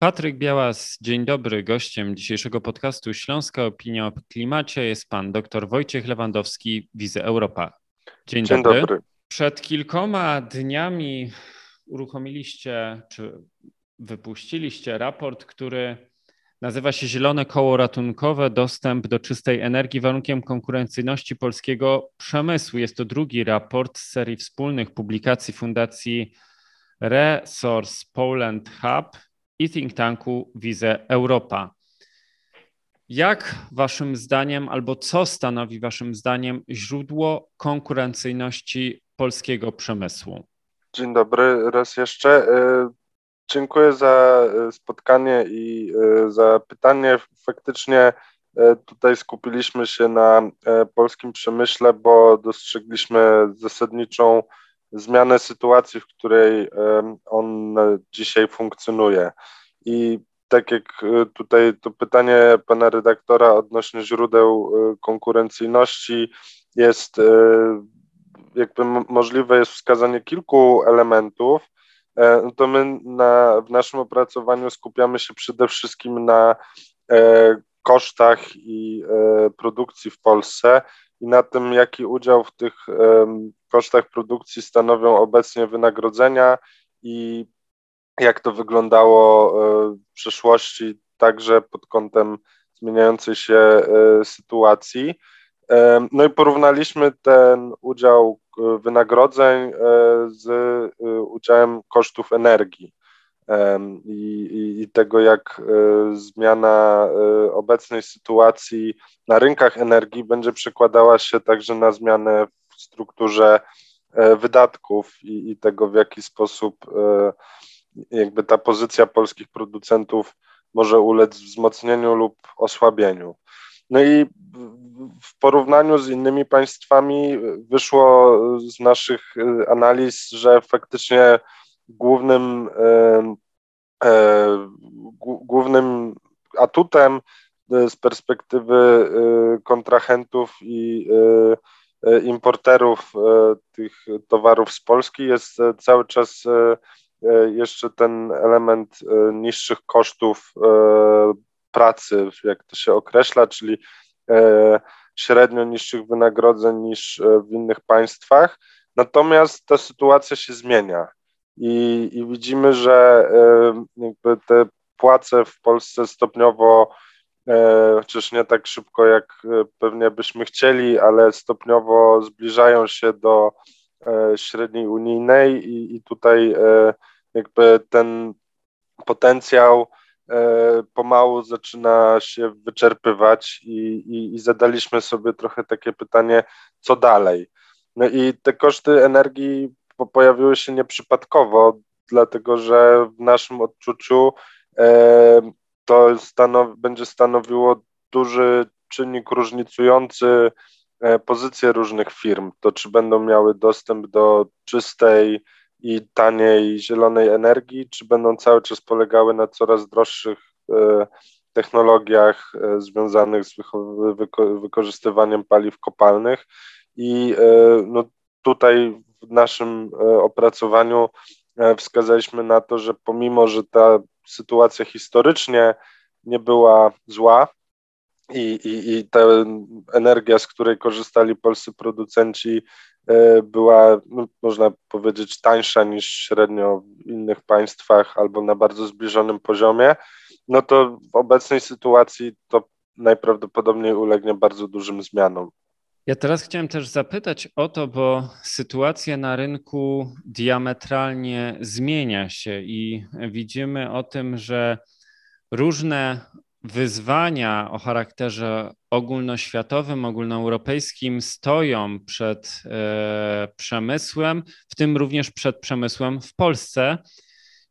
Patryk Białas, dzień dobry. Gościem dzisiejszego podcastu Śląska Opinia o Klimacie jest pan dr Wojciech Lewandowski, Wizy Europa. Dzień, dzień dobry. dobry. Przed kilkoma dniami uruchomiliście, czy wypuściliście raport, który nazywa się Zielone Koło Ratunkowe Dostęp do czystej energii warunkiem konkurencyjności polskiego przemysłu. Jest to drugi raport z serii wspólnych publikacji Fundacji Resource Poland Hub i think tanku Wize Europa. Jak waszym zdaniem, albo co stanowi waszym zdaniem źródło konkurencyjności polskiego przemysłu? Dzień dobry raz jeszcze. E, dziękuję za e, spotkanie i e, za pytanie. Faktycznie tutaj skupiliśmy się na polskim przemyśle, bo dostrzegliśmy zasadniczą zmianę sytuacji, w której on dzisiaj funkcjonuje. I tak jak e, tutaj to pytanie pana redaktora odnośnie źródeł e, konkurencyjności jest e, jakby możliwe jest wskazanie kilku elementów, no to my na, w naszym opracowaniu skupiamy się przede wszystkim na kosztach i produkcji w Polsce i na tym, jaki udział w tych kosztach produkcji stanowią obecnie wynagrodzenia i jak to wyglądało e, w przeszłości, także pod kątem zmieniającej się e, sytuacji. E, no i porównaliśmy ten udział wynagrodzeń z udziałem kosztów energii i, i tego, jak zmiana obecnej sytuacji na rynkach energii będzie przekładała się także na zmianę w strukturze wydatków i, i tego, w jaki sposób jakby ta pozycja polskich producentów może ulec wzmocnieniu lub osłabieniu. No i w porównaniu z innymi państwami wyszło z naszych analiz, że faktycznie głównym, e, e, głównym atutem z perspektywy y, kontrahentów i importerów tych towarów z Polski jest cały czas E, jeszcze ten element e, niższych kosztów e, pracy, jak to się określa, czyli średnio niższych wynagrodzeń niż w innych państwach. Natomiast ta sytuacja się zmienia i, i widzimy, że jakby te płace w Polsce stopniowo, chociaż nie tak szybko, jak pewnie byśmy chcieli, ale stopniowo zbliżają się do E, średniej unijnej i, i tutaj e, jakby ten potencjał e, pomału zaczyna się wyczerpywać i, i, i zadaliśmy sobie trochę takie pytanie, co dalej. No i te koszty energii pojawiły się nieprzypadkowo, dlatego że w naszym odczuciu to stanow będzie stanowiło duży czynnik różnicujący E, pozycje różnych firm, to czy będą miały dostęp do czystej i taniej zielonej energii, czy będą cały czas polegały na coraz droższych e, technologiach e, związanych z wykorzystywaniem paliw kopalnych. I no, tutaj w naszym opracowaniu wskazaliśmy na to, że pomimo, że ta sytuacja historycznie nie była zła, i, i, i ta energia, z której korzystali polscy producenci, e, była, no, można powiedzieć, tańsza niż średnio w innych państwach albo na bardzo zbliżonym poziomie, no to w obecnej sytuacji to najprawdopodobniej ulegnie bardzo dużym zmianom. Ja teraz chciałem też zapytać o to, bo sytuacja na rynku diametralnie zmienia się i widzimy o tym, że różne wyzwania o charakterze ogólnoświatowym, ogólnoeuropejskim stoją przed e, przemysłem, w tym również przed przemysłem w Polsce.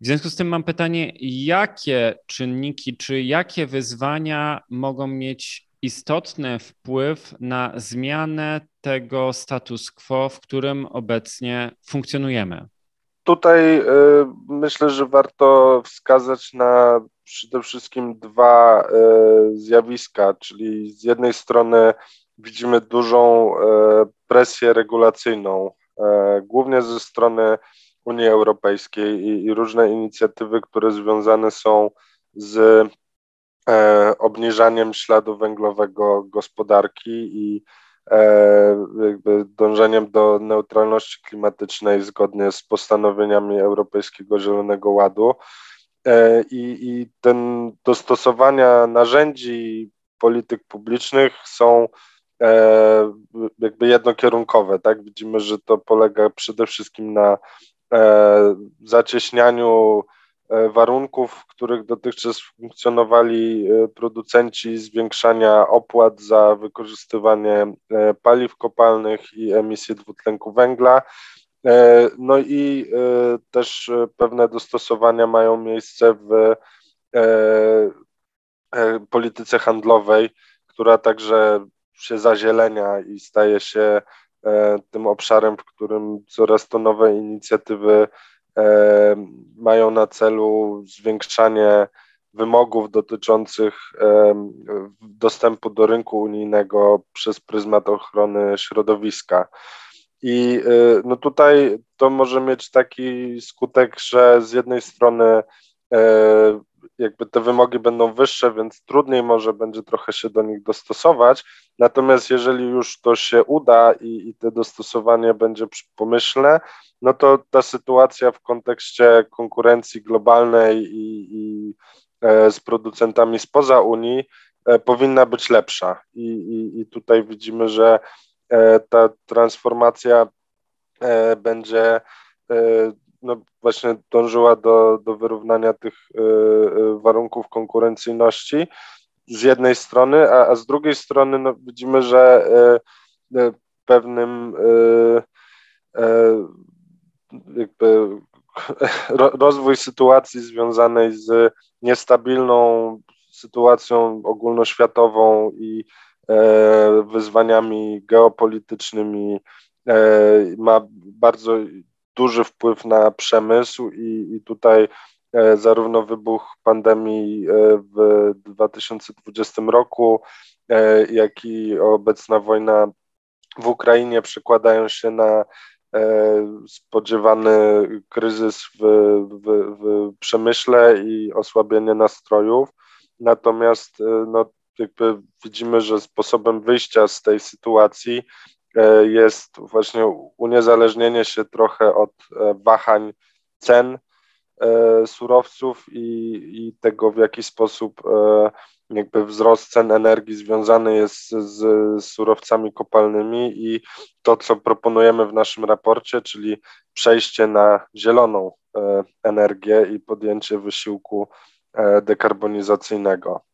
W związku z tym mam pytanie, jakie czynniki czy jakie wyzwania mogą mieć istotny wpływ na zmianę tego status quo, w którym obecnie funkcjonujemy? Tutaj y, myślę, że warto wskazać na przede wszystkim dwa y, zjawiska, czyli z jednej strony widzimy dużą y, presję regulacyjną, głównie ze strony Unii Europejskiej i, i różne inicjatywy, które związane są z obniżaniem śladu węglowego gospodarki i jakby dążeniem do neutralności klimatycznej zgodnie z postanowieniami Europejskiego Zielonego Ładu. I, i ten dostosowania narzędzi polityk publicznych są e, jakby jednokierunkowe, tak? Widzimy, że to polega przede wszystkim na e, zacieśnianiu e, warunków, w których dotychczas funkcjonowali producenci, zwiększania opłat za wykorzystywanie paliw kopalnych i emisję dwutlenku węgla. No i też pewne dostosowania mają miejsce w polityce handlowej, która także się zazielenia i staje się e, tym obszarem, w którym coraz to nowe inicjatywy e, mają na celu zwiększanie wymogów dotyczących e, dostępu do rynku unijnego przez pryzmat ochrony środowiska. I no tutaj to może mieć taki skutek, że z jednej strony jakby te wymogi będą wyższe, więc trudniej może będzie trochę się do nich dostosować. Natomiast jeżeli już to się uda i, i te dostosowanie będzie pomyślne, no to ta sytuacja w kontekście konkurencji globalnej i, i e, z producentami spoza Unii e, powinna być lepsza. I, i, i tutaj widzimy, że e, ta transformacja e, będzie e, no właśnie dążyła do, do wyrównania tych y, y, warunków konkurencyjności z jednej strony, a, a z drugiej strony no, widzimy, że y, pewnym jakby rozwój sytuacji związanej z niestabilną sytuacją ogólnoświatową i wyzwaniami geopolitycznymi ma bardzo duży wpływ na przemysł i, i tutaj e, zarówno wybuch pandemii e, w 2020 roku, e, jak i obecna wojna w Ukrainie przekładają się na spodziewany kryzys w, w, w przemyśle i osłabienie nastrojów. Natomiast no, widzimy, że sposobem wyjścia z tej sytuacji jest właśnie uniezależnienie się trochę od e, wahań cen e, surowców i, i tego, w jaki sposób jakby wzrost cen energii związany jest z, surowcami kopalnymi i to, co proponujemy w naszym raporcie, czyli przejście na zieloną energię i podjęcie wysiłku dekarbonizacyjnego.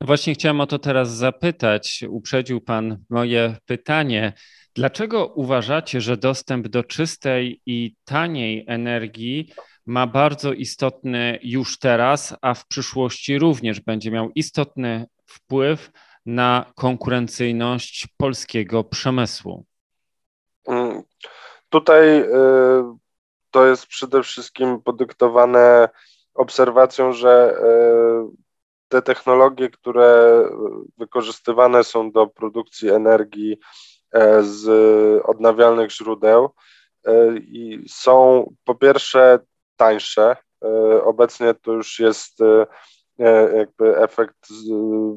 Właśnie chciałem o to teraz zapytać. Uprzedził Pan moje pytanie. Dlaczego uważacie, że dostęp do czystej i taniej energii ma bardzo istotny już teraz, a w przyszłości również będzie miał istotny wpływ na konkurencyjność polskiego przemysłu? Mm, tutaj y, to jest przede wszystkim podyktowane obserwacją, że y, te technologie, które wykorzystywane są do produkcji energii e, z odnawialnych źródeł e, i są po pierwsze tańsze. E, obecnie to już jest jakby efekt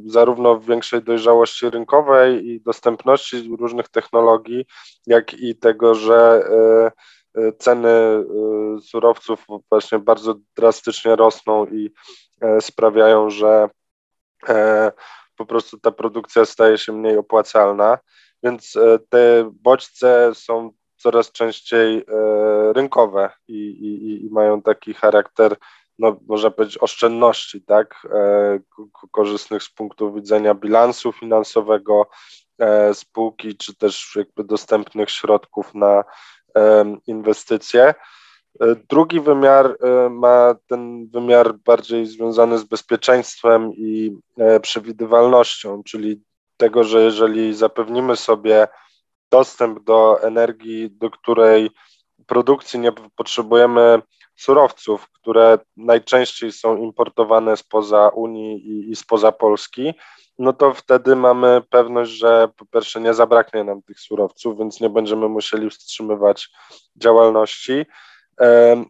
zarówno większej dojrzałości rynkowej i dostępności różnych technologii, jak i tego, że ceny surowców właśnie bardzo drastycznie rosną i E, sprawiają, że e, po prostu ta produkcja staje się mniej opłacalna, więc e, te bodźce są coraz częściej rynkowe i, i, i mają taki charakter, no, można powiedzieć, oszczędności, tak, korzystnych z punktu widzenia bilansu finansowego spółki, czy też jakby dostępnych środków na inwestycje. E, drugi wymiar e, ma ten wymiar bardziej związany z bezpieczeństwem i e, przewidywalnością, czyli tego, że jeżeli zapewnimy sobie dostęp do energii, do której produkcji nie potrzebujemy surowców, które najczęściej są importowane spoza Unii i, i spoza Polski, no to wtedy mamy pewność, że po pierwsze nie zabraknie nam tych surowców, więc nie będziemy musieli wstrzymywać działalności.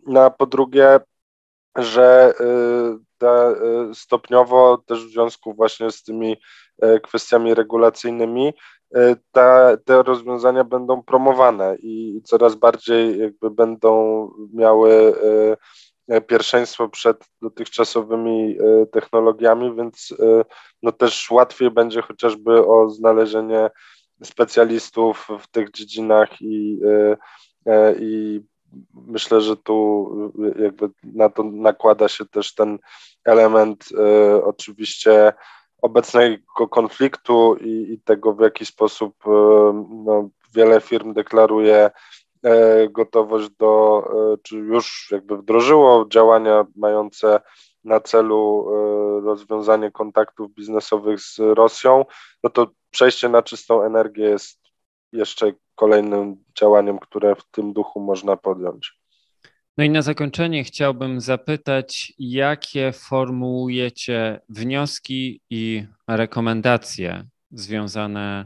No a po drugie, że y, te, stopniowo też w związku właśnie z tymi kwestiami regulacyjnymi te rozwiązania będą promowane i coraz bardziej jakby będą miały pierwszeństwo przed dotychczasowymi technologiami, więc no też łatwiej będzie chociażby o znalezienie specjalistów w tych dziedzinach i, i myślę, że tu jakby na to nakłada się też ten element oczywiście obecnego konfliktu i, i, tego, w jaki sposób no, wiele firm deklaruje gotowość do, czy już jakby wdrożyło działania mające na celu rozwiązanie kontaktów biznesowych z Rosją, no to przejście na czystą energię jest jeszcze kolejnym działaniem, które w tym duchu można podjąć. No i na zakończenie chciałbym zapytać, jakie formułujecie wnioski i rekomendacje związane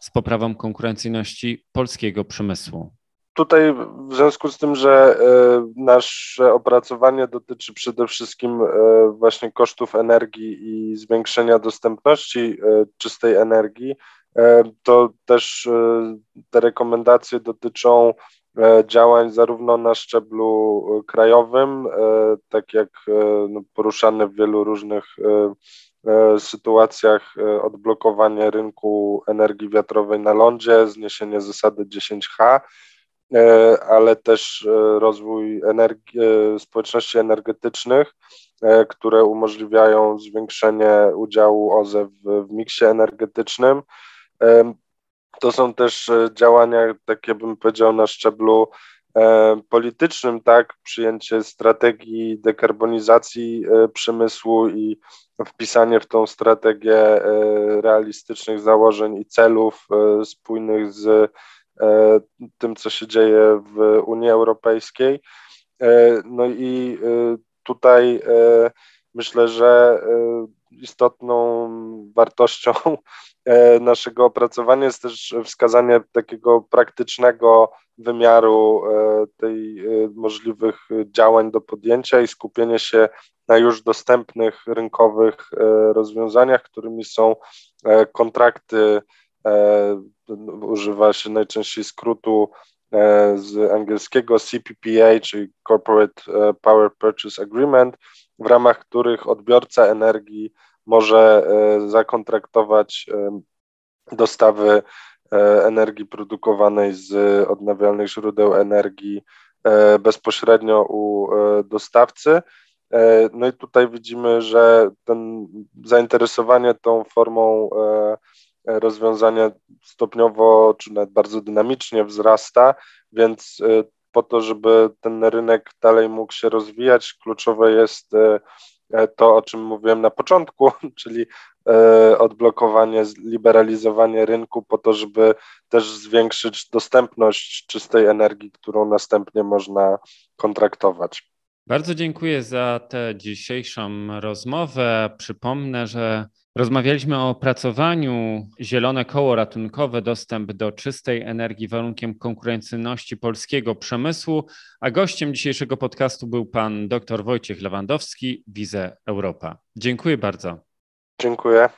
z poprawą konkurencyjności polskiego przemysłu? Tutaj w związku z tym, że e, nasze opracowanie dotyczy przede wszystkim e, właśnie kosztów energii i zwiększenia dostępności e, czystej energii, to też te rekomendacje dotyczą działań zarówno na szczeblu krajowym, tak jak no, poruszane w wielu różnych sytuacjach odblokowanie rynku energii wiatrowej na lądzie, zniesienie zasady 10H, E, ale też e, rozwój energii, e, społeczności energetycznych, które umożliwiają zwiększenie udziału OZE w, w miksie energetycznym. To są też działania, takie bym powiedział, na szczeblu politycznym, tak, przyjęcie strategii dekarbonizacji przemysłu i wpisanie w tą strategię realistycznych założeń i celów spójnych z E, tym, co się dzieje w Unii Europejskiej. E, no i e, tutaj myślę, że istotną wartością naszego opracowania jest też wskazanie takiego praktycznego wymiaru tej możliwych działań do podjęcia i skupienie się na już dostępnych rynkowych rozwiązaniach, którymi są kontrakty używa się najczęściej skrótu e, z angielskiego CPPA, czyli Corporate e, Power Purchase Agreement, w ramach których odbiorca energii może e, zakontraktować dostawy energii produkowanej z odnawialnych źródeł energii bezpośrednio u dostawcy. No i tutaj widzimy, że ten zainteresowanie tą formą rozwiązania stopniowo, czy nawet bardzo dynamicznie wzrasta, więc y, po to, żeby ten rynek dalej mógł się rozwijać, kluczowe jest y, e, to, o czym mówiłem na początku, czyli e, odblokowanie, liberalizowanie rynku po to, żeby też zwiększyć dostępność czystej energii, którą następnie można kontraktować. Bardzo dziękuję za tę dzisiejszą rozmowę. Przypomnę, że Rozmawialiśmy o opracowaniu Zielone Koło Ratunkowe Dostęp do czystej energii warunkiem konkurencyjności polskiego przemysłu, a gościem dzisiejszego podcastu był pan dr Wojciech Lewandowski, Wize Europa. Dziękuję bardzo. Dziękuję.